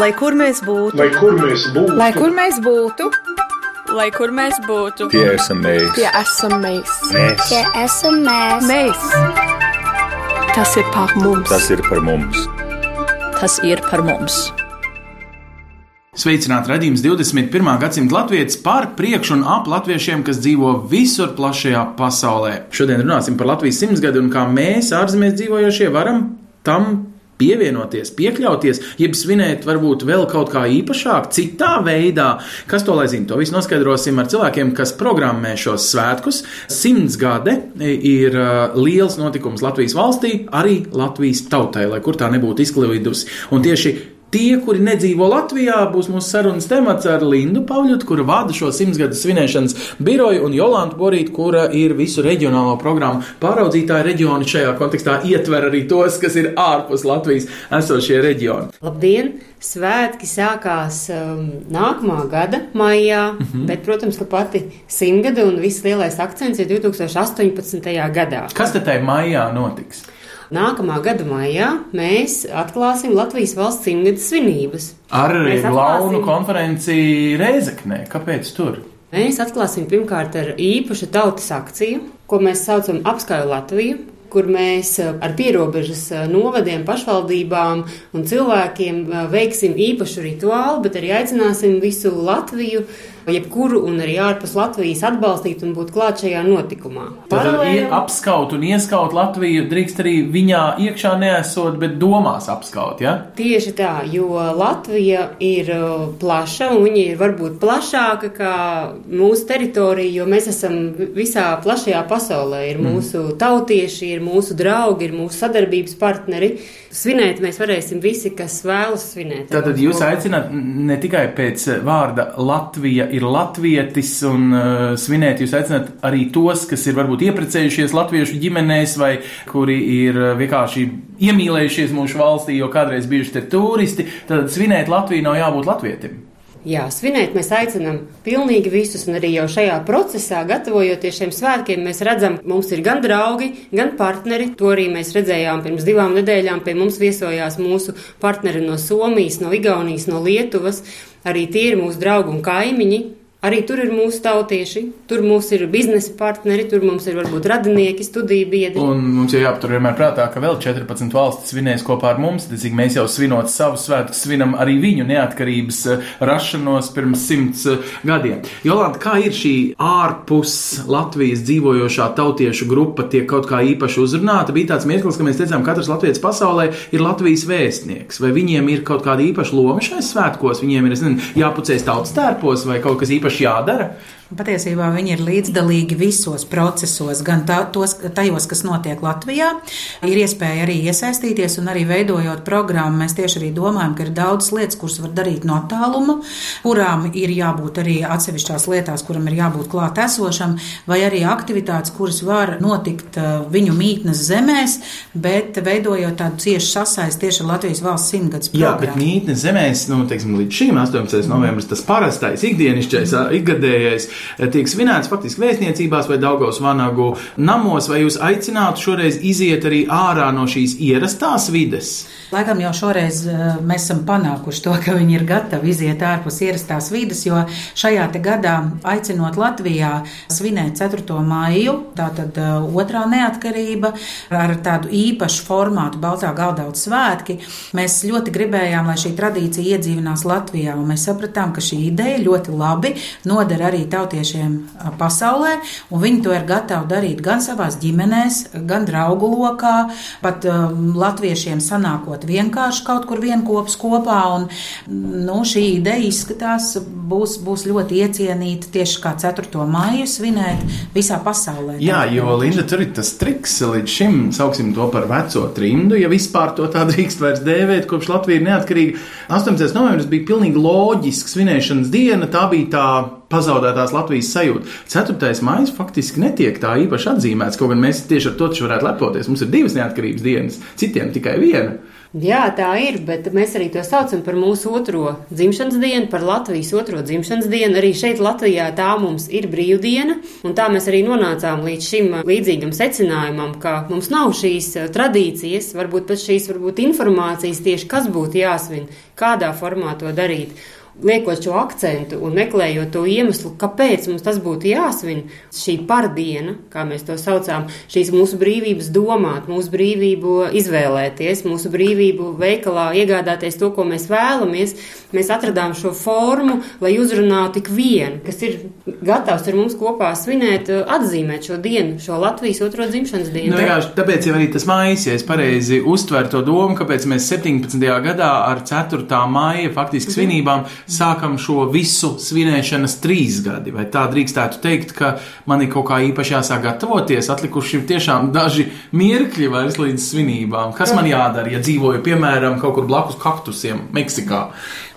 Lai kur mēs būtu, Lai kur mēs būtu, Lai kur mēs būtu, Lai kur mēs būtu, Tie esam mēs. tie esam mēs. Mēs. Tie esam mēs. Mēs. Tas ir par mums. Tas ir par mums. tas ir par mums. Sveicināti redzējums 21. gadsimta latvijas par priekšu un ap latviešiem, kas dzīvo visur plašajā pasaulē. Šodien runāsim par Latvijas simtsgadi un kā mēs, ārzemēs dzīvojošie, varam tam pievienoties, piekļauties, jeb svinēt varbūt vēl kaut kā īpašāk, citā veidā. Kas to lai zina? To visu noskaidrosim ar cilvēkiem, kas programmē šos svētkus. Simts gade ir uh, liels notikums Latvijas valstī, arī Latvijas tautai, lai kur tā nebūtu izklividusi. Un tieši Tie, kuri nedzīvo Latvijā, būs mūsu sarunas temats ar Lindu Pavļotu, kura vada šo simtsgades svinēšanas biroju, un Jolantu Borītu, kura ir visu reģionālo programmu pāraudzītāja reģioni. Šajā kontekstā ietver arī tos, kas ir ārpus Latvijas esošie reģioni. Labdien! Svētki sākās um, nākamā gada maijā, mm -hmm. bet, protams, ka pati simtgade un viss lielais akcents ir 2018. gadā. Kas tad tajā maijā notiks? Nākamā gada maijā mēs atklāsim Latvijas valsts simtgades svinības. Ar Mēs Launu atklāsim- konferenci Rēzeknē. Kāpēc tur? Mēs atklāsim pirmkārt ar īpašu tautas akciju, ko mēs saucam Apskaju Latviju, kur mēs eh, ar pierobežas eh, novadiem, pašvaldībām un cilvēkiem eh, veiksim īpašu rituālu, bet arī aicināsim visu Latviju, jebkuru un arī ārpus Latvijas atbalstīt un būt klāt šajā notikumā. Paralēli- apskaut un ieskaut Latviju drīkst arī viņā iekšā neesot, bet domās apskaut, ja? Tieši tā, jo Latvija ir uh, plaša un viņa ir varbūt plašāka kā mūsu teritorija, jo mēs esam vi- visā plašajā pasaulē. Ir mūsu tautieši, ir mūsu draugi, ir mūsu sadarbības partneri. Svinēt mēs varēsim visi, kas vēlas svinēt. Tātad jūs aicināt ne tikai pēc vārda Latvija ir latvietis un uh, svinēt, jūs aicināt arī tos, kas ir varbūt ieprecējušies latviešu ģimenēs vai kuri ir uh, vienkārši iemīlējušies mūsu valstī, jo kādreiz bijuši te turisti. Tad svinēt Latviju nav jābūt latvietim. Jā, svinēt mēs aicinām pilnīgi visus, un arī jau šajā procesā, gatavojoties šiem svētkiem, mēs redzam, mums ir gan draugi, gan partneri. To arī mēs redzējām pirms divām nedēļām. Pie mums viesojās mūsu partneri no Somijas, no Igaunijas, no Lietuvas. Arī tie ir mūsu draugi un kaimiņi. Arī tur ir mūsu tautieši, tur mums ir biznesa partneri, tur mums ir varbūt radinieki, studiju biedri. Un mums jau jāpatur vienmēr prātā, ka vēl 14 valstis svinēs kopā ar mums. Tad, cik mēs jau svinot savus svētkus, svinam arī viņu neatkarības eh, rašanos pirms simts eh, gadiem. Jolanta, kā ir šī ārpus Latvijas dzīvojošā tautiešu grupa, tiek kaut kā īpaši uzrunāta? Bija tāds mirklis, ka mēs teicām, ka katrs latviečs pasaulē ir Latvijas vēstnieks. Vai viņiem ir kaut kāda īpaša loma šajos svētkos? Viņiem ir nezinu, jāpucēs tautas tērpos vai kaut kas īpaši jādara? Patiesībā viņi ir līdzdalīgi visos procesos, gan tā, tos, tajos, kas notiek Latvijā. Ir iespēja arī iesaistīties un arī veidojot programmu. Mēs tieši arī domājam, ka ir daudz lietas, kuras var darīt no tāluma, kurām ir jābūt arī atsevišķās lietās, kuram ir jābūt klāt esošam, vai arī aktivitātes, kuras var notikt uh, viņu mītnes zemēs, bet veidojot tādu ciešu sasaisti tieši ar Latvijas valsts simtgadus Jā, bet programmu. mītnes zemēs, nu, teiksim, līdz šim 18. novembris, tas parastais, ikdienišķais, ikgadējais, tiek svinēts faktiski vēstniecībās vai Daugavas vanagu namos, vai jūs aicinātu šoreiz iziet arī ārā no šīs ierastās vides? Laikam jau šoreiz eh, mēs esam panākuši to, ka viņi ir gatavi iziet ārpus ierastās vidas, jo šajā te gadā aicinot Latvijā svinēt 4. maiju, tātad eh, otrā neatkarība, ar tādu īpašu formātu Baltā galdauts svētki, mēs ļoti gribējām, lai šī tradīcija iedzīvinās Latvijā, un mēs sapratām, ka šī ideja ļoti labi noder arī tautiešiem pasaulē, un viņi to ir gatavi darīt gan savās ģimenēs, gan draugu lokā, pat um, latviešiem sanākot vienkārši kaut kur vienkops kopā, un nu, šī ideja izskatās būs, būs ļoti iecienīta tieši kā 4. maiju svinēt visā pasaulē. Jā, jo Linda tur ir tas triks līdz šim, sauksim to par veco trimdu, ja vispār to tā drīkst vairs dēvēt, kopš Latvija ir neatkarīga. 18. novembris bija pilnīgi loģisks svinēšanas diena, tā bija tā pazaudētās Latvijas sajūta. 4. maija faktiski netiek tā īpaši atzīmēts, kaut gan mēs tieši ar to varētu lepoties. Mums ir divas neatkarības dienas, citiem tikai viena. Jā, tā ir, bet mēs arī to saucam par mūsu otro dzimšanas dienu, par Latvijas otro dzimšanas dienu. Arī šeit Latvijā tā mums ir brīvdiena, un tā mēs arī nonācām līdz šim līdzīgam secinājumam, ka mums nav šīs tradīcijas, varbūt pat šīs varbūt informācijas tieši, kas būtu jāsvin, kādā formā to darīt liekot šo akcentu un meklējot to iemeslu, kāpēc mums tas būtu jāsvin, šī pardiena, kā mēs to saucām, šīs mūsu brīvības domāt, mūsu brīvību izvēlēties, mūsu brīvību veikalā iegādāties to, ko mēs vēlamies, mēs atradām šo formu, lai uzrunātu tik vienu, kas ir gatavs ar mums kopā svinēt, atzīmēt šo dienu, šo Latvijas otro dzimšanas dienu. Nu, jā, tāpēc jau arī tas mājas, ja es pareizi uztveru to domu, kāpēc mēs 17. gadā ar 4. māja faktiski svinībām sākam šo visu svinēšanas trīs gadi. Vai tā drīkstētu teikt, ka man ir kaut kā īpaši jāsāk gatavoties? Atlikuši ir tiešām daži mirkļi vairs līdz svinībām. Kas man jādara, ja dzīvoju, piemēram, kaut kur blakus kaktusiem Meksikā?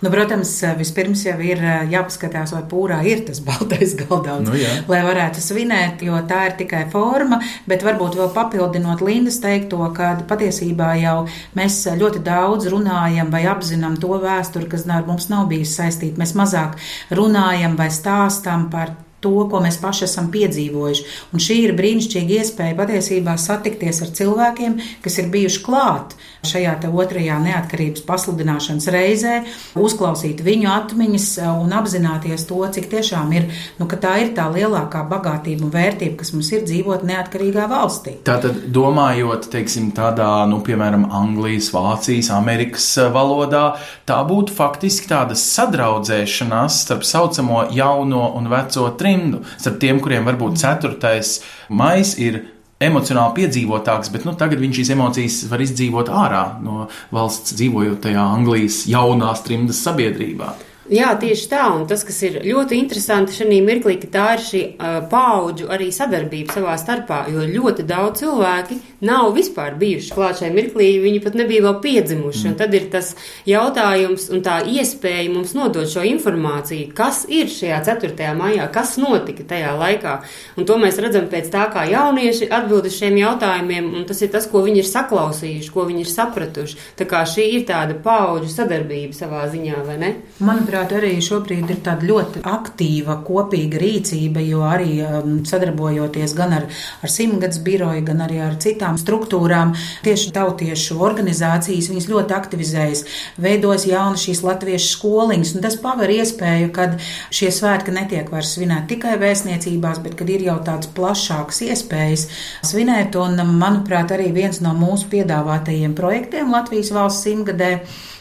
Nu, protams, vispirms jau ir jāpaskatās, vai pūrā ir tas baltais galdauds, Nu, jā. lai varētu svinēt, jo tā ir tikai forma, bet varbūt vēl papildinot Lindas teikto, ka patiesībā jau mēs ļoti daudz runājam vai apzinām to vēsturi, kas ar mums nav bijusi saistīta. Mēs mazāk runājam vai stāstam par to, ko mēs paši esam piedzīvojuši. Un šī ir brīnišķīga iespēja patiesībā satikties ar cilvēkiem, kas ir bijuši klāt šajā otrajā neatkarības pasludināšanas reizē, uzklausīt viņu atmiņas un apzināties to, cik tiešām ir, nu, tā ir tā lielākā bagātība un vērtība, kas mums ir dzīvot neatkarīgā valstī. Tātad, domājot, teiksim, tādā, nu, piemēram, Anglijas, Vācijas, Amerikas eh, valodā, tā būtu faktiski tāda sadraudzēšanās starp saucamo jauno un veco trimdu, starp tiem, kuriem varbūt ceturtais mais ir emocionāli piedzīvotāks, bet nu, tagad viņš šīs emocijas var izdzīvot ārā no valsts, dzīvojot tajā Anglijas jaunās trimdas sabiedrībā. Jā, tieši tā, un tas, kas ir ļoti interesanti šajā mirklī, ka tā ir šī uh, paudžu arī sadarbība savā starpā, jo ļoti daudz cilvēki nav vispār bijuši klāt šajā mirklī, viņi pat nebija vēl piedzimuši, mm. un tad ir tas jautājums un tā iespēja mums nodot šo informāciju, kas ir šajā 4. maijā, kas notika tajā laikā, un to mēs redzam pēc tā, kā jaunieši atbild uz šiem jautājumiem, un tas ir tas, ko viņi ir saklausījuši, ko viņi ir sapratuši, tā kā šī ir tāda paudžu sadarbība savā ziņā, vai ne? Manuprāt, arī šobrīd ir tāda ļoti aktīva kopīga rīcība, jo arī um, sadarbojoties gan ar, ar simtgadus biroju, gan arī ar citām struktūrām, tieši tautiešu organizācijas, viņas ļoti aktivizējas, veidojas jaunas šīs latviešu skoliņas, un tas paver iespēju, kad šie svētki netiek vairs svinēti tikai vēstniecībās, bet kad ir jau tādas plašākas iespējas svinēt, un manuprāt, arī viens no mūsu piedāvātajiem projektiem Latvijas valsts simtgadē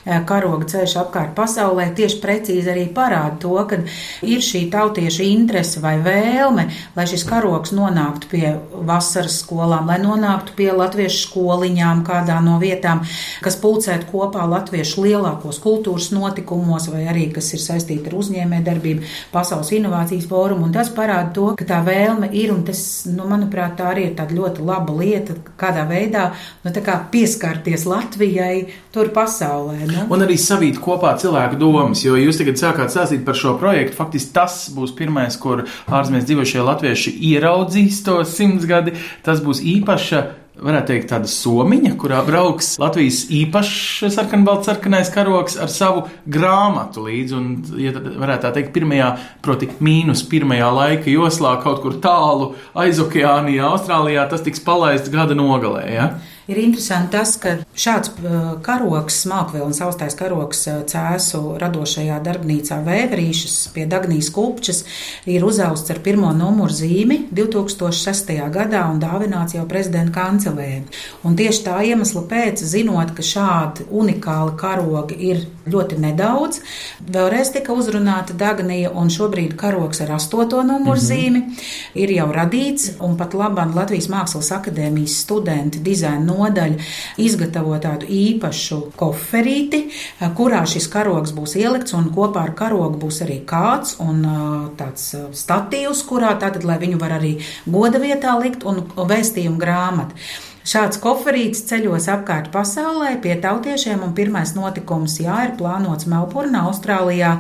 karoga ceļš apkārt pasaulē tieši precīzi arī parāda to, ka ir šī tautieša interese vai vēlme, lai šis karogs nonāktu pie vasaras skolām, lai nonāktu pie latviešu skoliņām kādā no vietām, kas pulcētu kopā latviešu lielākos kultūras notikumos vai arī kas ir saistīti ar uzņēmē darbību, pasaules inovācijas fórumu, un tas parāda to, ka tā vēlme ir, un tas, nu, manuprāt, tā arī ir tāda ļoti laba lieta, kādā veidā, nu, tā kā pieskarties Latvijai tur pasaulē. Nu? Un arī savīt kopā cilvēku domas, jo jūs tagad sākāt stāstīt par šo projektu. Faktiski tas būs pirmais, kur ārzemēs dzīvošie latvieši ieraudzīs to simtsgadi. Tas būs īpaša. Varētu teikt, tāda somiņa, kurā brauks Latvijas īpašs sarkanbalts sarkanais karoks ar savu grāmatu līdzi. Un, ja varētu tā teikt, pirmajā, proti, mīnus pirmajā laika joslā kaut kur tālu aizokeānijā, Austrālijā, tas tiks palaists gada nogalē. Ja? Ir interesanti tas, ka šāds karoks, smalkvēlns austais karoks cēsu radošajā darbnīcā Vēverīšas pie Dagnijas Kulpčas ir uzausts ar pirmo numuru zīmi 2006. gadā un dāvināts jau prezidenta kancelē. Un tieši tā iemesla pēc, zinot, ka šādi unikāli karogi ir ļoti nedaudz, vēlreiz tika uzrunāta Dagnija un šobrīd karoks ar astoto numuru mm -hmm. zīmi ir jau radīts un pat labam Latvijas Mākslas akadēmijas studenti dizaina nodaļa izgatavo tādu īpašu koferīti, kurā šis karogs būs ielikts, un kopā ar karogu būs arī kāds un tāds statīvs, kurā tātad, lai viņu var arī goda vietā likt, un vēstījumu grāmatu. Šāds koferīts ceļos apkārt pasaulē pie tautiešiem, un pirmais notikums, jā, ir plānots Melburnā, Austrālijā.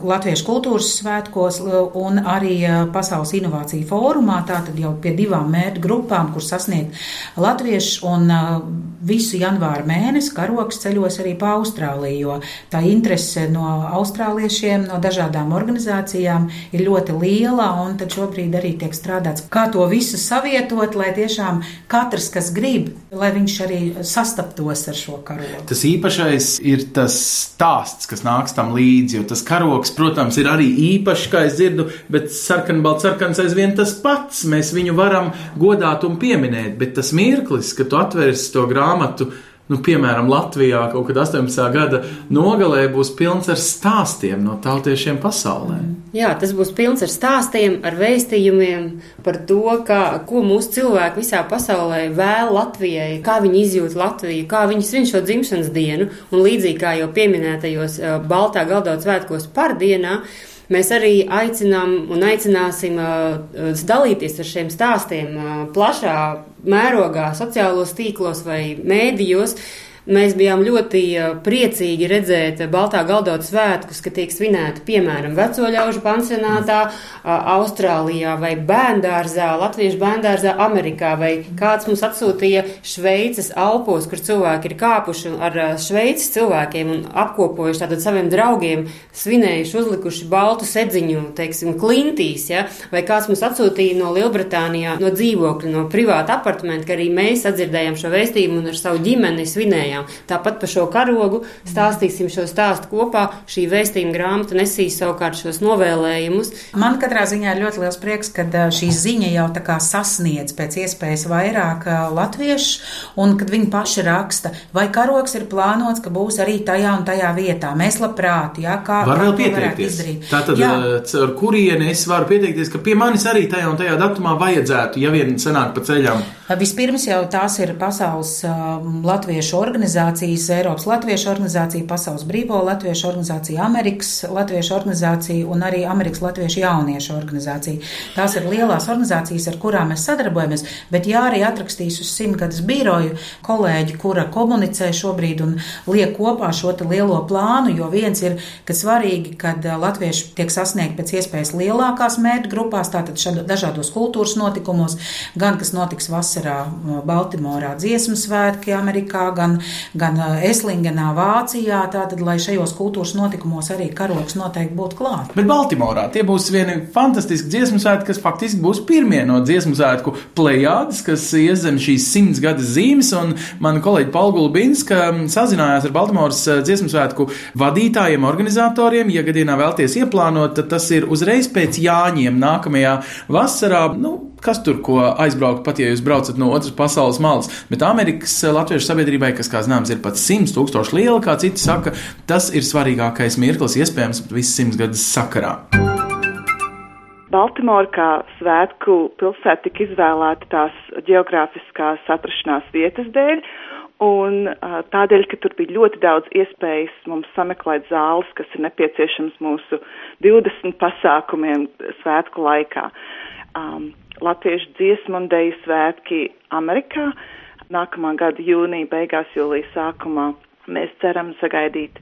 Latviešu kultūras svētkos un arī Pasaules inovāciju fórumā, tātad jau pie divām mērķu grupām, kur sasniegt latviešu un visu janvāra mēnesi karoks ceļos arī pa Austrāliju, jo tā interese no austrāliešiem, no dažādām organizācijām ir ļoti liela, un tad šobrīd arī tiek strādāts, kā to visu savietot, lai tiešām katrs, kas grib, lai viņš arī sastaptos ar šo karogu. Tas īpašais ir tas stāsts, kas nāks tam līdzi, jo tas karoks, protams, ir arī īpašs, kā es dzirdu, bet sarkanbalts sarkans aizvien tas pats. Mēs viņu varam godāt un pieminēt, bet tas mirklis, kad tu atversi to grāmatu, nu, piemēram, Latvijā kaut kad 18. gada nogalē būs pilns ar stāstiem no tautiešiem pasaulē. Jā, tas būs pilns ar stāstiem, ar vēstījumiem par to, kā, ko mūsu cilvēki visā pasaulē vēl Latvijai, kā viņi izjūt Latviju, kā viņi svin šo dzimšanas dienu, un līdzīgi kā jau pieminētajos Baltā galdot svētkos par dienā, mēs arī aicinām un aicināsim dalīties ar šiem stāstiem plašā mērogā, sociālos tīklos vai mēdījos. Mēs bijām ļoti priecīgi redzēt Baltā galdota svētkus, ka tiek svinēti piemēram vecoļaužu pansionātā, Austrālijā vai bērndārzā, Latviešu bērndārzā, Amerikā, vai kāds mums atsūtīja Šveices Alpos, kur cilvēki ir kāpuši ar Šveices cilvēkiem un apkopojuši tātad saviem draugiem, svinējuši, uzlikuši baltu sedziņu, teiksim, klintīs, ja? vai kāds mums atsūtīja no Lielbritānijā, no dzīvokļa, no privāta apartamenta, ka arī mēs sadzirdējām šo vēstījumu un ar savu ģimeni svinējām minējām. Tāpat par šo karogu stāstīsim šo stāstu kopā. Šī vēstījuma grāmata nesīs savukārt šos novēlējumus. Man katrā ziņā ir ļoti liels prieks, ka šī ziņa jau tā kā sasniedz pēc iespējas vairāk latviešu, un kad viņi paši raksta, vai karogs ir plānots, ka būs arī tajā un tajā vietā. Mēs labprāt, jā, kā var vēl pieteikties. Tātad, ar kurieni es varu pieteikties, ka pie manis arī tajā un tajā datumā vajadzētu, ja vien sanāk pa ceļam. Vispirms jau tās ir pasaules um, latviešu organizācijas, Eiropas latviešu organizācija, Pasaules brīvo latviešu organizācija, Amerikas latviešu organizācija un arī Amerikas latviešu jauniešu organizācija. Tās ir lielās organizācijas, ar kurām mēs sadarbojamies, bet jā, arī atrakstīs uz simtgadus biroju kolēģi, kura komunicē šobrīd un liek kopā šo lielo plānu, jo viens ir, ka svarīgi, kad uh, latvieši tiek sasniegt pēc iespējas lielākās mērķu grupās, tātad dažādos kultūras notikumos, gan kas notiks vasarā vasarā Baltimorā dziesmu svētki Amerikā, gan, gan Eslingenā Vācijā, tātad, lai šajos kultūras notikumos arī karoks noteikti būtu klāt. Bet Baltimorā tie būs vieni fantastiski dziesmu svētki, kas faktiski būs pirmie no dziesmu svētku plejādes, kas iezem šīs simts gadas zīmes, un mana kolēģi Paula Gulbinska sazinājās ar Baltimoras dziesmu svētku vadītājiem, organizatoriem. Ja gadienā vēlties ieplānot, tad tas ir uzreiz pēc Jāņiem nākamajā vasarā. Nu, kas tur ko aizbraukt, pat ja jūs braucat no otras pasaules malas. Bet Amerikas eh, latviešu sabiedrībai, kas, kā zināms, ir pat 100 tūkstoši liela, kā citi saka, tas ir svarīgākais mirklis iespējams visas simts gadus sakarā. Baltimora kā svētku pilsēta tika izvēlēta tās geogrāfiskās atrašanās vietas dēļ, un tādēļ, ka tur bija ļoti daudz iespējas mums sameklēt zāles, kas ir nepieciešams mūsu 20 pasākumiem svētku laikā. Um, Latviešu dziesmu un deju svētki Amerikā. Nākamā gada jūnija beigās, jūlijas sākumā mēs ceram sagaidīt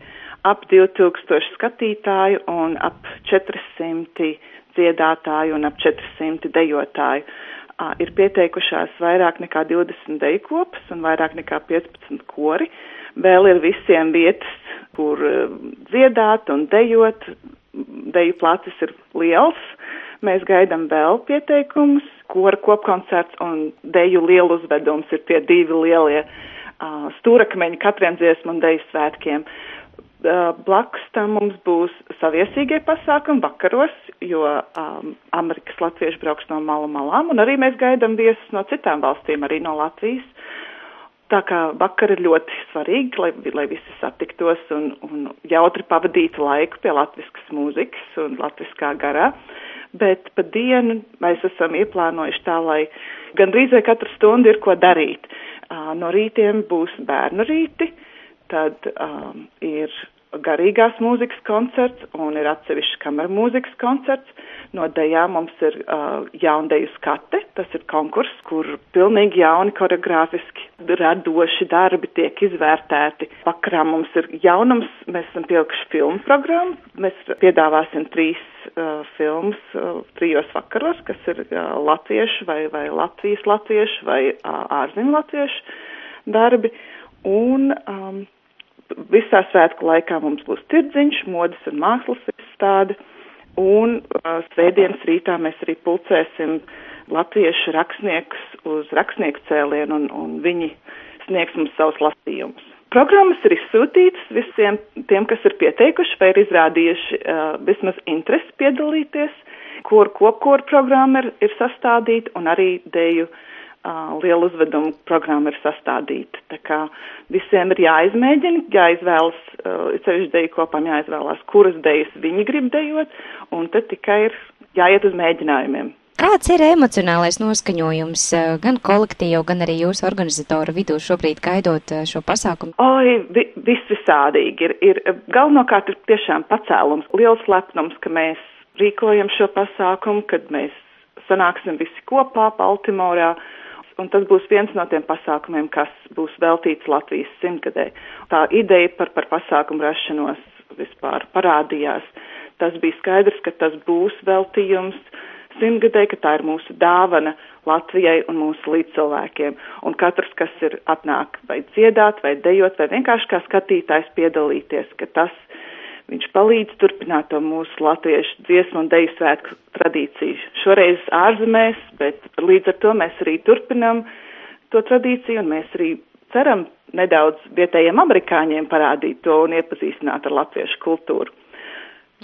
ap 2000 skatītāju un ap 400 dziedātāju un ap 400 dejotāju. Ir pieteikušās vairāk nekā 20 deju kopas un vairāk nekā 15 kori. Vēl ir visiem vietas, kur dziedāt un dejot. Deju placis ir liels. Mēs gaidām vēl pieteikumus, kora kopkoncerts un deju lielu uzvedums ir tie divi lielie uh, stūrakmeņi katriem dziesmu un deju svētkiem. Uh, blakus tam mums būs saviesīgie pasākumi vakaros, jo um, Amerikas latvieši brauks no malu malām, un arī mēs gaidām viesus no citām valstīm, arī no Latvijas. Tā kā vakar ir ļoti svarīgi, lai, lai visi satiktos un, un jautri pavadītu laiku pie latviskas mūzikas un latviskā garā. Uh, bet pa dienu mēs esam ieplānojuši tā, lai gandrīz vai katru stundu ir ko darīt. No rītiem būs bērnu rīti, tad um, ir garīgās mūzikas koncerts un ir atsevišķs kameru mūzikas koncerts. No dejām mums ir uh, jaundeju skate, tas ir konkurss, kur pilnīgi jauni koreogrāfiski radoši darbi tiek izvērtēti. Vakarā mums ir jaunums, mēs esam pielikuši filmu programmu, mēs piedāvāsim trīs uh, filmas uh, trijos vakaros, kas ir uh, latviešu vai, vai Latvijas latviešu vai uh, ārzemju latviešu darbi. Un um, visā svētku laikā mums būs tirdziņš, modas un mākslas izstāde. Un uh, svētdienas rītā mēs arī pulcēsim latviešu rakstniekus uz rakstnieku cēlienu un, un viņi sniegs mums savus lasījumus. Programmas ir izsūtītas visiem tiem, kas ir pieteikuši vai ir izrādījuši uh, vismaz interesi piedalīties, kur kopkoru programma ir, ir sastādīta un arī deju uh, lielu uzvedumu programma ir sastādīta. Tā kā visiem ir jāizmēģina, jāizvēlas, uh, ceļš deju kopām jāizvēlās, kuras dejas viņi grib dejot, un tad tikai ir jāiet uz mēģinājumiem. Kāds ir emocionālais noskaņojums gan kolektīvu, gan arī jūsu organizatoru vidū šobrīd gaidot šo pasākumu? Oi, vi, viss visādīgi ir. ir galvenokārt ir tiešām pacēlums, liels lepnums, ka mēs rīkojam šo pasākumu, kad mēs sanāksim visi kopā Baltimorā. Un tas būs viens no tiem pasākumiem, kas būs veltīts Latvijas simtgadē. Tā ideja par, par pasākumu rašanos vispār parādījās. Tas bija skaidrs, ka tas būs veltījums simtgadē, ka tā ir mūsu dāvana Latvijai un mūsu līdzcilvēkiem. Un katrs, kas ir atnāk vai dziedāt, vai dejot, vai vienkārši kā skatītājs piedalīties, ka tas viņš palīdz turpināt to mūsu latviešu dziesmu un deju svētku tradīciju. Šoreiz ārzemēs, bet līdz ar to mēs arī turpinam to tradīciju un mēs arī ceram nedaudz vietējiem amerikāņiem parādīt to un iepazīstināt ar latviešu kultūru.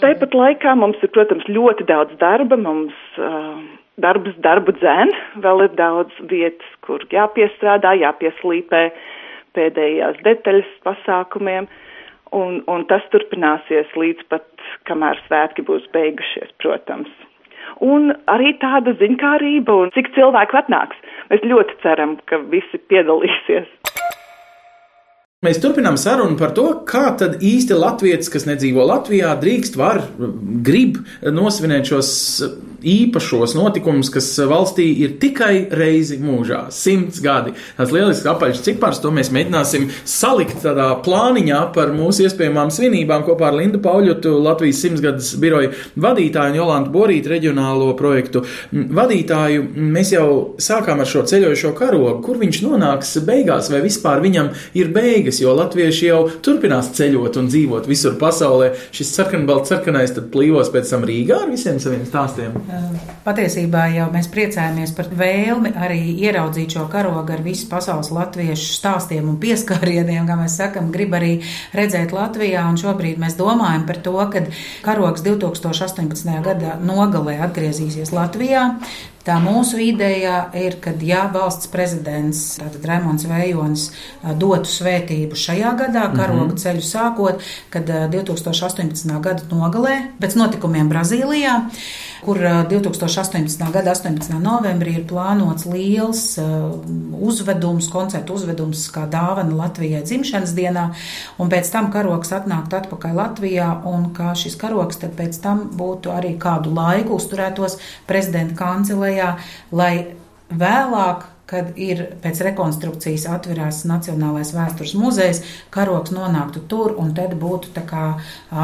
Tāpat laikā mums ir, protams, ļoti daudz darba, mums uh, darbs darbu dzēn, vēl ir daudz vietas, kur jāpiestrādā, jāpieslīpē pēdējās detaļas pasākumiem, un, un tas turpināsies līdz pat, kamēr svētki būs beigušies, protams. Un arī tāda ziņkārība un cik cilvēku atnāks. Mēs ļoti ceram, ka visi piedalīsies. Mēs turpinām sarunu par to, kā tad īsti latviečs, kas nedzīvo Latvijā, drīkst, var, grib nosvinēt šos īpašos notikumus, kas valstī ir tikai reizi mūžā - simts gadi. Tas lielisks apaļš cipars, to mēs mēģināsim salikt tādā plāniņā par mūsu iespējamām svinībām kopā ar Lindu Pauļotu, Latvijas simtsgadus biroju vadītāju un Jolantu Borītu reģionālo projektu vadītāju. Mēs jau sākām ar šo ceļojošo karogu, kur viņš nonāks beigās, vai vispār viņam ir beigas, jo latvieši jau turpinās ceļot un dzīvot visur pasaulē. Šis sarkanbalts sarkanais tad plīvos pēc tam Rīgā ar visiem saviem stāstiem. Patiesībā jau mēs priecājamies par vēlmi arī ieraudzīt šo karogu ar visu pasaules latviešu stāstiem un pieskārieniem, kā mēs sakam, grib arī redzēt Latvijā. Un šobrīd mēs domājam par to, ka karogs 2018. gada nogalē atgriezīsies Latvijā. Tā mūsu ideja ir, ka ja valsts prezidents, tātad Raimons Vējonis, dotu svētību šajā gadā, karoga mm -hmm. ceļu sākot, kad 2018. gada nogalē, pēc notikumiem Brazīlijā, kur 2018. gada 18. novembrī ir plānots liels uzvedums, koncertu uzvedums kā dāvana Latvijai dzimšanas dienā, un pēc tam karogs atnākt atpakaļ Latvijā, un kā šis karogs tad pēc tam būtu arī kādu laiku uzturētos prezidenta kancelē Lietuvā, lai vēlāk kad ir pēc rekonstrukcijas atverās Nacionālais vēstures muzejs, karoks nonāktu tur, un tad būtu kā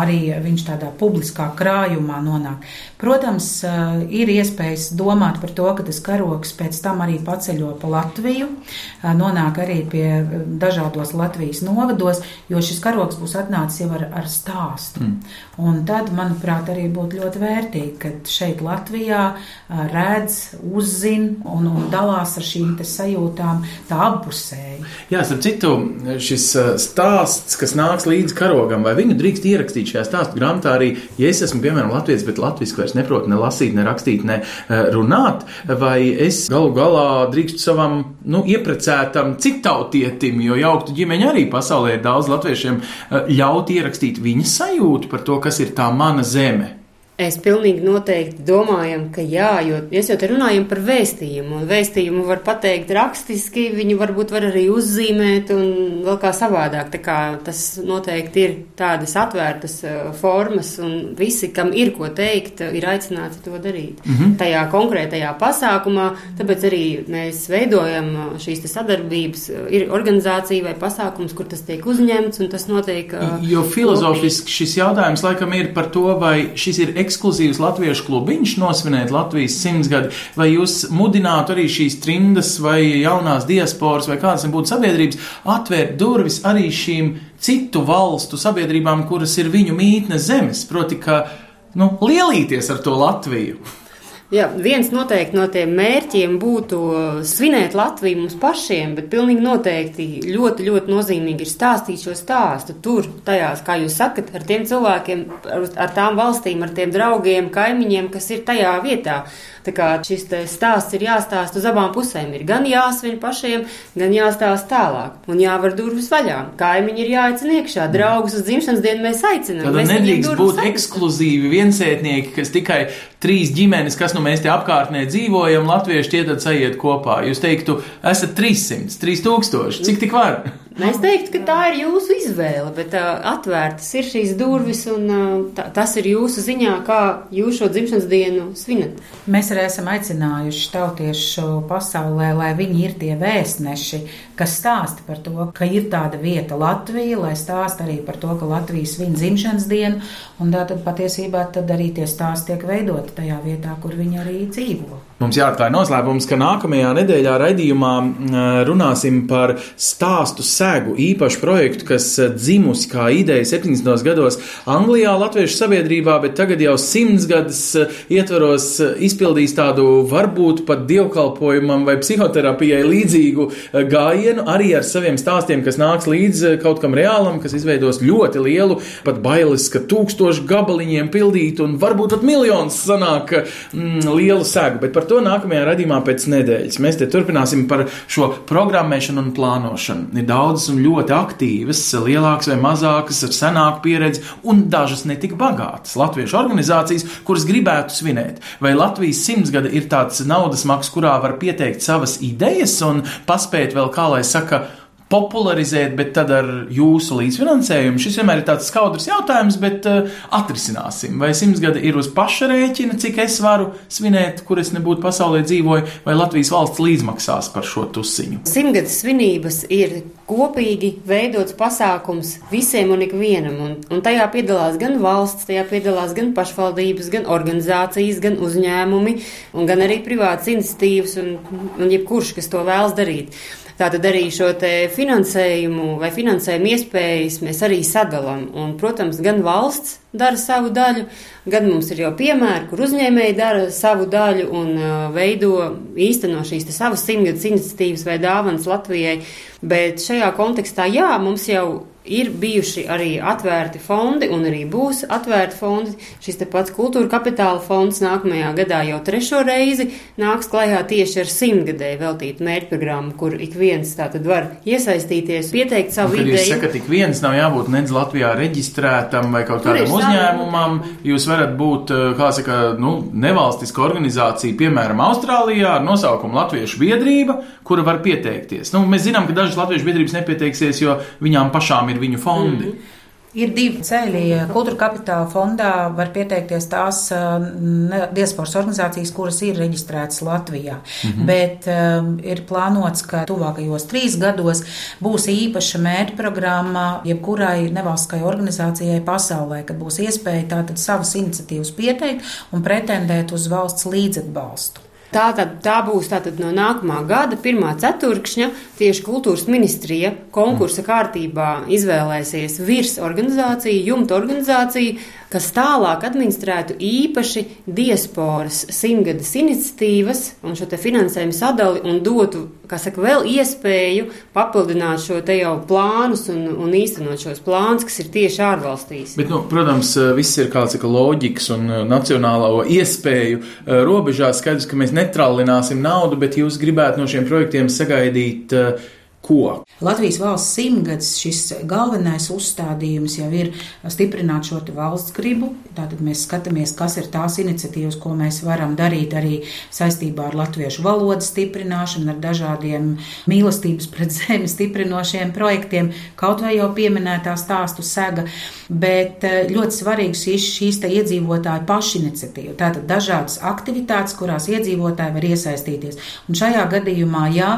arī viņš tādā publiskā krājumā nonāk. Protams, eh, ir iespējas domāt par to, ka tas karoks pēc tam arī paceļo pa Latviju, eh, nonāk arī pie eh, dažādos Latvijas novados, jo šis karoks būs atnācis jau ar, ar stāstu. Mm. Un tad, manuprāt, arī būtu ļoti vērtīgi, ka šeit Latvijā redz, uzzina un, un dalās ar šīm sajūtām, tā abpusēji. Jā, starp citu, šis stāsts, kas nāks līdz karogam, vai viņu drīkst ierakstīt šajā stāstu grāmatā arī, ja es esmu, piemēram, latviečs, bet latviešu vairs neprotu ne lasīt, ne rakstīt, ne runāt, vai es galu galā drīkstu savam, nu, ieprecētam citautietim, jo jauktu ģimeņa arī pasaulē ir daudz latviešiem, ļaut ierakstīt viņa sajūtu par to, kas ir tā mana zeme. Es pilnīgi noteikti domājam, ka jā, jo mēs jau te runājam par vēstījumu, un vēstījumu var pateikt rakstiski, viņu varbūt var arī uzzīmēt un vēl kā savādāk. Tā kā tas noteikti ir tādas atvērtas uh, formas, un visi, kam ir ko teikt, ir aicināti to darīt. Mm -hmm. Tajā konkrētajā pasākumā, tāpēc arī mēs veidojam uh, šīs sadarbības, uh, ir organizācija vai pasākums, kur tas tiek uzņemts, un tas notiek. Jo filozofiski šis jautājums laikam ir par to, vai šis ir ekskluzīvs latviešu klubiņš nosvinēt Latvijas simtsgadi, vai jūs mudinātu arī šīs trindas vai jaunās diasporas vai kādas būtu sabiedrības atvērt durvis arī šīm citu valstu sabiedrībām, kuras ir viņu mītnes zemes, proti, ka nu, lielīties ar to Latviju. Jā, viens noteikti no tiem mērķiem būtu svinēt Latviju mums pašiem, bet pilnīgi noteikti ļoti, ļoti nozīmīgi ir stāstīt šo stāstu tur, tajās, kā jūs sakat, ar tiem cilvēkiem, ar, ar tām valstīm, ar tiem draugiem, kaimiņiem, kas ir tajā vietā. Tā kā šis stāsts ir jāstāsta uz abām pusēm. Ir gan jāsvin pašiem, gan jāstāsta tālāk. Un jāvar durvis vaļā. Kaimiņi ir jāaicina iekšā. Draugus uz dzimšanas dienu mēs aicinām. Tad nedrīkst būt ekskluzīvi viensētnieki, kas tikai trīs ģimenes, kas nu mēs te apkārtnē dzīvojam, latvieši tie tad sajiet kopā. Jūs teiktu, esat 300, 3000, cik tik var? Mēs teiktu, ka tā ir jūsu izvēle, bet uh, atvērtas ir šīs durvis, un uh, tā, tas ir jūsu ziņā, kā jūs šo dzimšanas dienu svinat. Mēs arī esam aicinājuši tautiešu pasaulē, lai viņi ir tie vēstneši, kas stāsta par to, ka ir tāda vieta Latvija, lai stāsta arī par to, ka Latvija svin dzimšanas dienu, un tā tad patiesībā tad arī tie stāsti tiek veidoti tajā vietā, kur viņi arī dzīvo. Mums jāatklāj noslēpums, ka nākamajā nedēļā raidījumā runāsim par stāstu sēgu īpašu projektu, kas dzimusi kā ideja 70. gados Anglijā, Latviešu sabiedrībā, bet tagad jau simts gadus ietvaros izpildīs tādu varbūt pat dievkalpojumam vai psihoterapijai līdzīgu gājienu, arī ar saviem stāstiem, kas nāks līdz kaut kam reālam, kas izveidos ļoti lielu, pat bailes, ka tūkstoši gabaliņiem pildīt un varbūt pat miljons sanāk mm, lielu sēgu. To nākamajā radījumā pēc nedēļas. Mēs te turpināsim par šo programmēšanu un plānošanu. Ir daudzas un ļoti aktīvas, lielākas vai mazākas, ar senāku pieredzi un dažas netik bagātas latviešu organizācijas, kuras gribētu svinēt. Vai Latvijas simtsgada ir tāds naudas maks, kurā var pieteikt savas idejas un paspēt vēl, kā lai saka, popularizēt, bet tad ar jūsu līdzfinansējumu. Šis vienmēr ir tāds skaudrs jautājums, bet uh, atrisināsim. Vai simts gadi ir uz paša rēķina, cik es varu svinēt, kur es nebūtu pasaulē dzīvoju, vai Latvijas valsts līdzmaksās par šo tusiņu? Simtgades svinības ir kopīgi veidots pasākums visiem un ikvienam, un, un tajā piedalās gan valsts, tajā piedalās gan pašvaldības, gan organizācijas, gan uzņēmumi, un gan arī privātas iniciatīvas, un, un jebkurš, kas to vēlas darīt. Tātad arī šo finansējumu vai finansējumu iespējas mēs arī sadalām. Un, protams, gan valsts dara savu daļu, gan mums ir jau piemēri, kur uzņēmēji dara savu daļu un uh, veido īsteno šīs savas simtgadus iniciatīvas vai dāvanas Latvijai. Bet šajā kontekstā, jā, mums jau ir bijuši arī atvērti fondi, un arī būs atvērti fondi. Šis te pats kultūra kapitāla fonds nākamajā gadā jau trešo reizi nāks klajā tieši ar simtgadēju veltītu mērķprogrammu, kur ik viens tātad var iesaistīties, pieteikt savu un, ideju. Jūs sakat, ik viens nav jābūt nedz Latvijā reģistrētam vai kaut kādam uzņēmumam. Jūs varat būt, eh, kā saka, nu, nevalstiska organizācija, piemēram, Austrālijā ar nosaukumu Latviešu biedrība, kura var pieteikties. Nu, mēs zinām, ka dažas Latviešu biedrības nepieteiksies, jo viņām pašām ir viņu fondi. Mm -hmm. Ir divi ceļi. Kultūra kapitāla fondā var pieteikties tās diasporas organizācijas, kuras ir reģistrētas Latvijā. Mm -hmm. Bet um, ir plānots, ka tuvākajos trīs gados būs īpaša mērķprogramma jebkurai nevalstiskai organizācijai pasaulē, kad būs iespēja tātad savas iniciatīvas pieteikt un pretendēt uz valsts līdzatbalstu. Tā, tad, tā būs tātad no nākamā gada, pirmā ceturkšņa, tieši kultūras ministrija konkursa kārtībā izvēlēsies virs organizāciju, jumta organizāciju, kas tālāk administrētu īpaši diasporas simtgades iniciatīvas un šo finansējumu sadali un dotu, kā saka, vēl iespēju papildināt šo te jau plānus un, un īstenot šos plānus, kas ir tieši ārvalstīs. Bet, nu, protams, viss ir kāds kā loģikas un uh, nacionālo iespēju uh, robežās. Skaidrs, ka mēs netrallināsim naudu, bet jūs gribētu no šiem projektiem sagaidīt uh, ko? Latvijas valsts simtgadus šis galvenais uzstādījums jau ir stiprināt šo valsts gribu. Tātad mēs skatāmies, kas ir tās iniciatīvas, ko mēs varam darīt arī saistībā ar latviešu valodas stiprināšanu, ar dažādiem mīlestības pret zemi stiprinošiem projektiem, kaut vai jau pieminētā stāstu sega. Bet eh, ļoti svarīgs ir šīs te iedzīvotāju pašiniciatīva. Tātad dažādas aktivitātes, kurās iedzīvotāji var iesaistīties. Un šajā gadījumā, jā,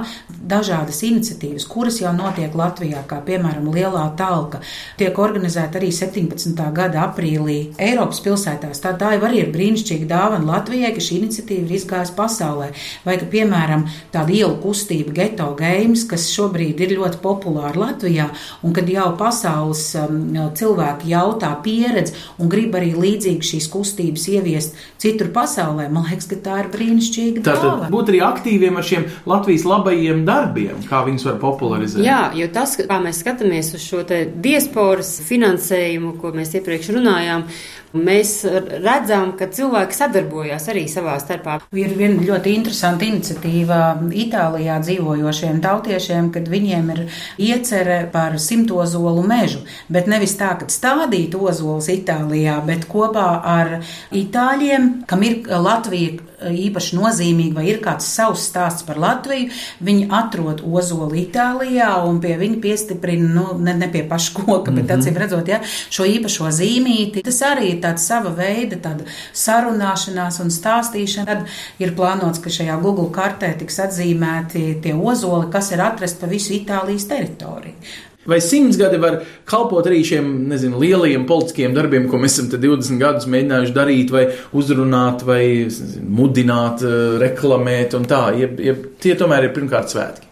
dažādas iniciatīvas, kuras jau notiek Latvijā, kā piemēram Lielā talka, tiek organizēta arī 17. gada aprīlī Eiropas pilsētās. Tā, tā jau arī ir brīnišķīga dāvana Latvijai, ka šī iniciatīva ir izgājusi pasaulē. Vai ka, piemēram, tāda ielu kustība Geto Games, kas šobrīd ir ļoti populāra Latvijā, un kad jau pasaules um, cilvēki jautā pieredzi un grib arī līdzīgi šīs kustības ieviest citur pasaulē, man liekas, ka tā ir brīnišķīga. Tātad būt arī aktīviem ar šiem Latvijas labajiem darbiem, kā viņus var popularizēt. Jā, jo tas, kā mēs skatāmies uz šo diasporas finansējumu, ko mēs iepriekš runājām, Mēs redzam, ka cilvēki sadarbojas arī savā starpā. Ir viena ļoti interesanta iniciatīva Itālijā dzīvojošiem tautiešiem, kad viņiem ir iecerē par simtozolu mežu, bet nevis tā, ka stādīt ozols Itālijā, bet kopā ar itāļiem, kam ir Latvija īpaši nozīmīga, vai ir kāds savs stāsts par Latviju, viņi atrod ozoli Itālijā un pie viņa piestiprina, nu, ne, ne pie paša koka, bet mm -hmm. acīm redzot, ja, šo īpašo zīmīti. Tas arī ir tāds sava veida tāda sarunāšanās un stāstīšana. Tad ir plānots, ka šajā Google kartē tiks atzīmēti tie ozoli, kas ir atrasti pa visu Itālijas teritoriju. Vai simts gadi var kalpot arī šiem nezinu, lielajiem politiskiem darbiem, ko mēs esam 20 gadus mēģinājuši darīt, vai uzrunāt, vai nezinu, mudināt, eh, reklamēt un tā? Ja, ja tie tomēr ir pirmkārt svētki.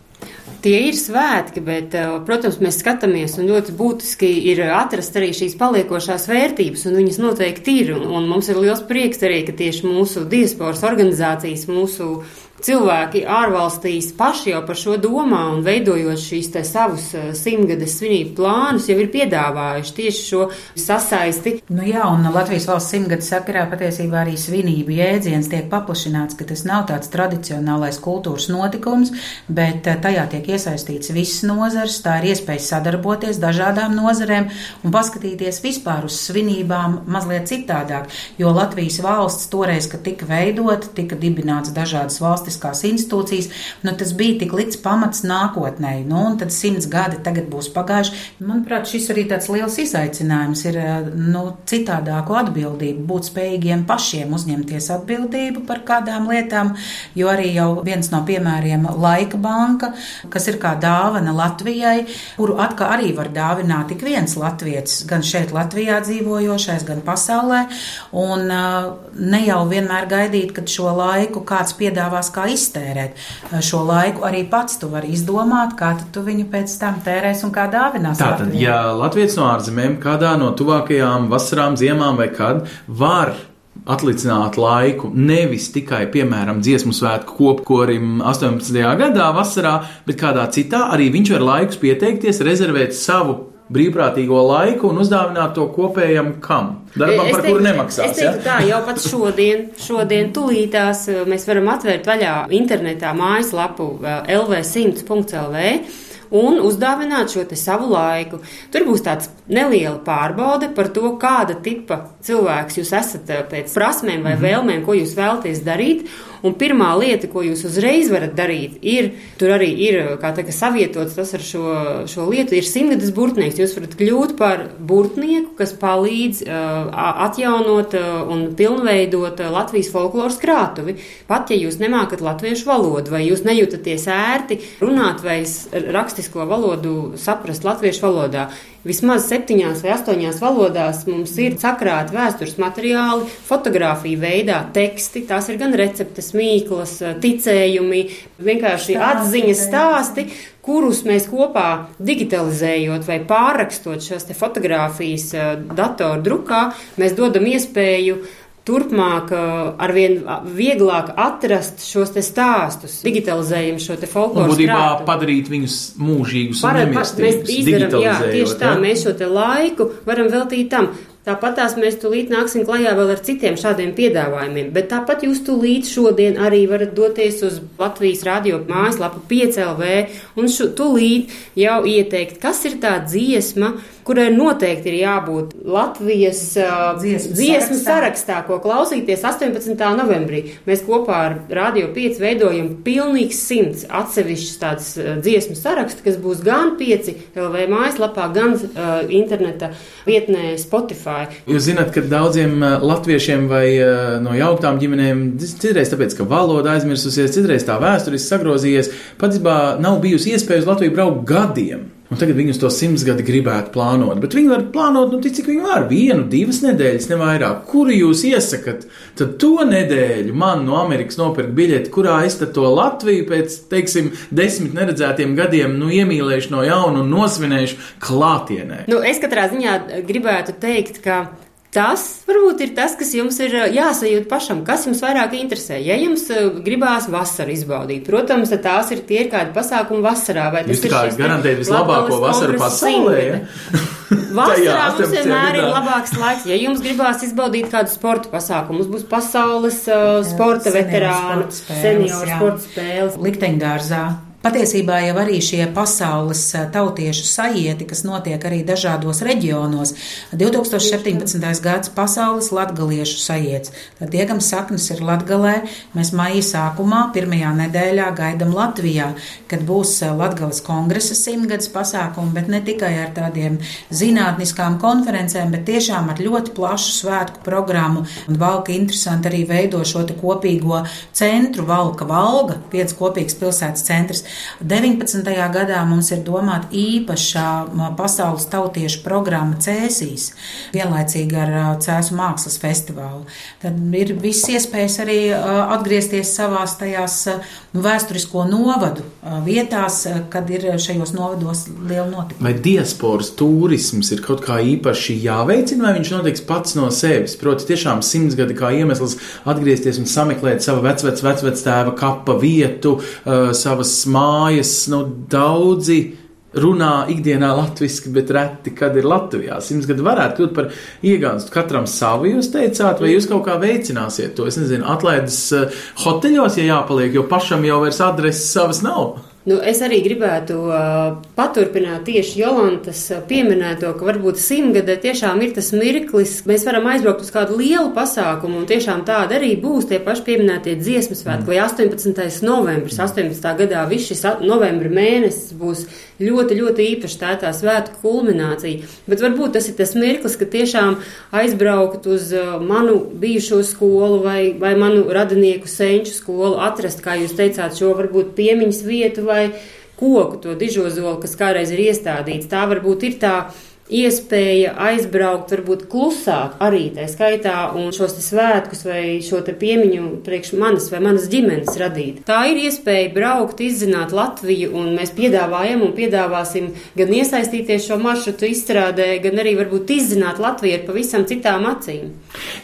Tie ir svētki, bet, eh, protams, mēs skatāmies, un ļoti būtiski ir atrast arī šīs paliekošās vērtības, un viņas noteikti ir. Un, un mums ir liels prieks arī, ka tieši mūsu diasporas organizācijas, mūsu cilvēki ārvalstīs paši jau par šo domā un veidojot šīs te savus eh, simtgades svinību plānus, jau ir piedāvājuši tieši šo sasaisti. Nu jā, un Latvijas valsts simtgades sakarā patiesībā arī svinību jēdziens tiek paplašināts, ka tas nav tāds tradicionālais kultūras notikums, bet eh, tajā tiek iesaistīts viss nozars, tā ir iespēja sadarboties dažādām nozarēm un paskatīties vispār uz svinībām mazliet citādāk, jo Latvijas valsts toreiz, kad tika veidota, tika dibināts dažādas valstis valstiskās institūcijas, nu, tas bija tik līdz pamats nākotnē. Nu, un tad simts gadi tagad būs pagājuši. Manuprāt, šis arī tāds liels izaicinājums ir nu, citādāku atbildību, būt spējīgiem pašiem uzņemties atbildību par kādām lietām, jo arī jau viens no piemēriem Laika banka, kas ir kā dāvana Latvijai, kuru atkal arī var dāvināt tik viens latvietis, gan šeit Latvijā dzīvojošais, gan pasaulē, un ne jau vienmēr gaidīt, kad šo laiku kāds piedāvās kā kā iztērēt eh, šo laiku. Arī pats tu vari izdomāt, kā tu viņu pēc tam tērēs un kā dāvinās. Tātad, Latvijā. ja Latvijas no ārzemēm kādā no tuvākajām vasarām, ziemām vai kad var atlicināt laiku nevis tikai, piemēram, dziesmu svētku kopkorim 18. gadā vasarā, bet kādā citā arī viņš var laikus pieteikties, rezervēt savu brīvprātīgo laiku un uzdāvināt to kopējam kam? Darbam, es par teiktu, kuru nemaksās. Es teiktu, ja? tā jau pat šodien, šodien tūlītās eh, mēs varam atvērt vaļā internetā mājaslapu eh, lv100.lv un uzdāvināt šo savu laiku. Tur būs tāds neliela pārbaude par to, kāda tipa cilvēks jūs esat eh, pēc prasmēm vai mhm. vēlmēm, ko jūs vēlaties darīt. Un pirmā lieta, ko jūs uzreiz varat darīt, ir, tur arī ir, teikt, savietots tas ar šo, šo lietu, ir simtgades burtnieks. Jūs varat kļūt par burtnieku, kas palīdz uh, atjaunot uh, un pilnveidot uh, Latvijas folkloras krātuvi. Pat ja jūs nemākat latviešu valodu, vai jūs nejūtaties ērti runāt vai rakstisko valodu saprast latviešu valodā, Vismaz septiņās vai astoņās valodās mums ir sakrāti vēstures materiāli, fotografija veidā, teksti. Tās ir gan receptes, mīklas, ticējumi, vienkārši atziņas stāsti, kurus mēs kopā digitalizējot vai pārrakstot šīs fotogrāfijas eh, datoru drukā, mēs dodam iespēju turpmāk arvien vieglāk atrast šos stāstus, digitalizējam šo te folkloru. Būtībā krātu. padarīt viņus mūžīgus. Par, pa, mēs izdarām, jā, tieši tā, jā? mēs šo te laiku varam veltīt tam. Tāpat tās mēs tūlīt nāksim klajā vēl ar citiem šādiem piedāvājumiem, bet tāpat jūs tūlīt šodien arī varat doties uz Latvijas radio mājaslapu 5LV un šo, tūlīt jau ieteikt, kas ir tā dziesma, kurai noteikti ir jābūt Latvijas uh, Dziesmu dziesmu sarakstā. sarakstā, ko klausīties 18. novembrī. Mēs kopā ar Radio 5 veidojam pilnīgi simts atsevišķus tādus uh, dziesmu sarakstu, kas būs gan 5 LV mājaslapā, gan uh, interneta vietnē Spotify. Jūs zināt, ka daudziem uh, latviešiem vai uh, no jauktām ģimenēm citreiz tāpēc, ka valoda aizmirsusies, citreiz tā vēsturiski sagrozījies, patiesībā nav bijusi iespēja uz Latviju braukt gadiem. Un tagad viņi uz to simts gadi gribētu plānot, bet viņi var plānot, nu, cik viņi var, vienu, divas nedēļas, ne vairāk. Kuru jūs iesakat? Tad to nedēļu man no Amerikas nopirkt biļeti, kurā es to Latviju pēc, teiksim, desmit neredzētiem gadiem, nu, iemīlēšu no jauna un nosvinēšu klātienē. Nu, es katrā ziņā gribētu teikt, ka tas varbūt ir tas, kas jums ir jāsajūt pašam, kas jums vairāk interesē. Ja jums gribās vasaru izbaudīt, protams, tad tās ir tie ir kādi pasākumi vasarā. Vai tas Jūs ir garantējat vislabāko vasaru pasaulē, ja? Vasarā mums 18. vienmēr ir labāks laiks. Ja jums gribās izbaudīt kādu sporta pasākumu, mums būs pasaules uh, sporta senioru veterānu, sporta spēles, senioru sporta spēles. Likteņdārzā. Patiesībā jau arī šie pasaules eh, tautiešu sajieti, kas notiek arī dažādos reģionos, 2017. gads pasaules latgaliešu sajiets. Tad diegam saknes ir latgalē. Mēs maija sākumā, pirmajā nedēļā gaidam Latvijā, kad būs eh, Latgales kongresa simtgadus pasākumi, bet ne tikai ar tādiem zinātniskām konferencēm, bet tiešām ar ļoti plašu svētku programmu. Un Valka interesanti arī veido šo kopīgo centru, Valka Valga, piec kopīgs pilsētas centrs. 19. gadā mums ir domāta īpašā pasaules tautiešu programma Cēsīs, vienlaicīgi ar Cēsu mākslas festivālu. Tad ir viss iespējas arī atgriezties savās tajās nu, vēsturisko novadu vietās, kad ir šajos novados liela notikuma. Vai diasporas turisms ir kaut kā īpaši jāveicina, vai viņš notiks pats no sevis? Proti, tiešām simts gadi kā iemesls atgriezties un sameklēt savu vecvec, vecvectēva kapa vietu, savas mājas. Nu, daudzi runā ikdienā latviešu, bet reti, kad ir Latvijā. Simts gadi varētu kļūt par iegānstu katram savu, jūs teicāt, vai jūs kaut kā veicināsiet to? Es nezinu, atlaides uh, hoteļos, ja jāpaliek, jo pašam jau vairs adreses savas nav. Nu, es arī gribētu uh, paturpināt tieši Jolantas pieminēto, ka varbūt simtgadē tiešām ir tas mirklis, mēs varam aizbraukt uz kādu lielu pasākumu, un tiešām tāda arī būs tie paši pieminētie dziesmu svētki, vai 18. novembris, 18. gadā, viss šis novembra mēnesis būs ļoti, ļoti īpaši tā tā svētku kulminācija. Bet varbūt tas ir tas mirklis, ka tiešām aizbraukt uz uh, manu bijušo skolu vai, vai manu radinieku senču skolu, atrast, kā jūs teicāt, šo varbūt piemiņas vietu vai koku, to dižozolu, kas kādreiz ir iestādīts. Tā varbūt ir tā iespēja aizbraukt, varbūt klusāk arī tā skaitā un šos svētkus vai šo piemiņu priekš manas vai manas ģimenes radīt. Tā ir iespēja braukt, izzināt Latviju un mēs piedāvājam un piedāvāsim gan iesaistīties šo maršrutu izstrādē, gan arī varbūt izzināt Latviju ar pavisam citām acīm.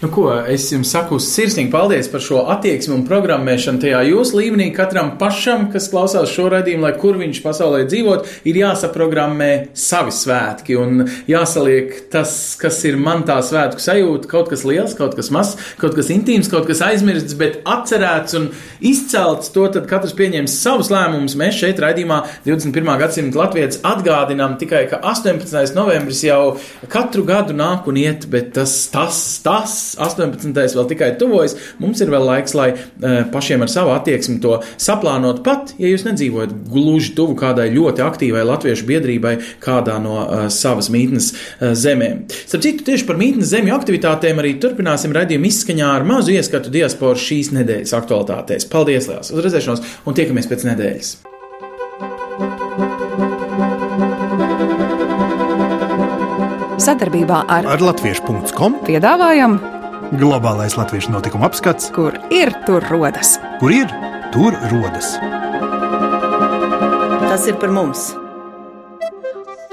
Nu, ko, es jums saku sirsnīgi paldies par šo attieksmi un programmēšanu tajā jūsu līmenī. Katram pašam, kas klausās šo raidījumu, lai kur viņš pasaulē dzīvot, ir jāsaprogrammē savi svētki un jāsaliek tas, kas ir man tā svētku sajūta. Kaut kas liels, kaut kas mazs, kaut kas intīms, kaut kas aizmirsts, bet atcerēts un izcelts. To tad katrs pieņems savus lēmumus. Mēs šeit raidījumā 21. gadsimta Latvijas atgādinām tikai, ka 18. novembris jau katru gadu nāk un iet, bet tas, tas, tas 18. vēl tikai tuvojas. Mums ir vēl laiks, lai uh, pašiem ar savu attieksmi to saplānot pat, ja jūs nedzīvojat gluži tuvu kādai ļoti aktīvai latviešu biedrībai kādā no uh, savas mītnes uh, zemēm. Starp citu, tieši par mītnes zemju aktivitātēm arī turpināsim raidījumu izskaņā ar mazu ieskatu diasporas šīs nedēļas aktualitātēs. Paldies, liels! Uz redzēšanos un tiekamies pēc nedēļas! Sadarbībā ar Ar latviešu.com piedāvājam, globālais latviešu notikuma apskats, kur ir tur rodas. kur ir tur rodas. Tas ir par mums!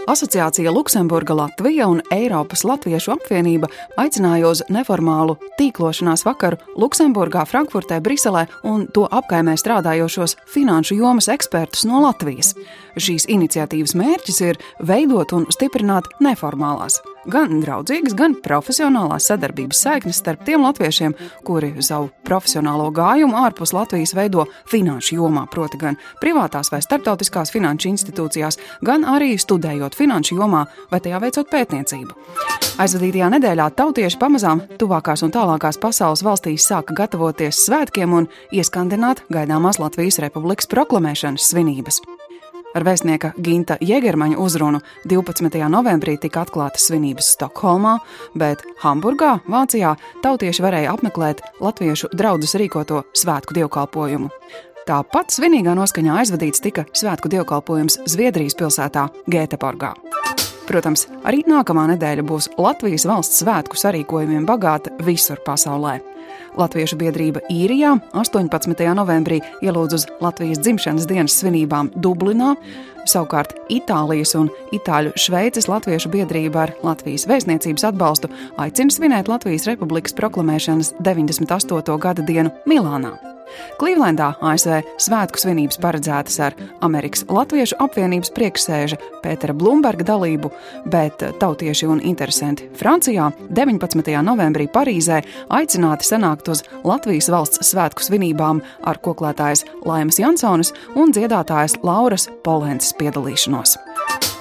Asociācija Luksemburga Latvija un Eiropas Latviešu apvienība aicināja uz neformālu tīklošanās vakaru Luksemburgā, Frankfurtē, Briselē un to apkaimē strādājošos finanšu jomas ekspertus no Latvijas. Šīs iniciatīvas mērķis ir veidot un stiprināt neformālās gan draudzīgas, gan profesionālās sadarbības saiknes starp tiem latviešiem, kuri savu profesionālo gājumu ārpus Latvijas veido finanšu jomā, proti gan privātās vai starptautiskās finanšu institūcijās, gan arī studējot finanšu jomā vai tajā veicot pētniecību. Aizvadītajā nedēļā tautieši pamazām tuvākās un tālākās pasaules valstīs sāka gatavoties svētkiem un ieskandināt gaidāmās Latvijas Republikas proklamēšanas svinības. Ar vēstnieka Ginta Jēgermaņa uzrunu 12. novembrī tika atklātas svinības Stokholmā, bet Hamburgā, Vācijā, tautieši varēja apmeklēt latviešu draugus rīkoto svētku dievkalpojumu. Tāpat svinīgā noskaņā aizvadīts tika svētku dievkalpojums Zviedrijas pilsētā Gēteborgā. Protams, arī nākamā nedēļa būs Latvijas valsts svētku sarīkojumiem bagāta visur pasaulē. Latviešu biedrība Īrijā 18. novembrī ielūdz uz Latvijas dzimšanas dienas svinībām Dublinā. Savukārt Itālijas un Itāļu Šveices Latviešu biedrība ar Latvijas vēstniecības atbalstu aicina svinēt Latvijas Republikas proklamēšanas 98. gada dienu Milānā. Klīvlendā ASV svētku svinības paredzētas ar Amerikas Latviešu apvienības priekšsēža Pētera Blūmberga dalību, bet tautieši un interesanti Francijā 19. novembrī Parīzē aicināti sanākt uz Latvijas valsts svētku svinībām ar koklētājas Laimas Jansonas un dziedātājas Lauras Polences piedalīšanos.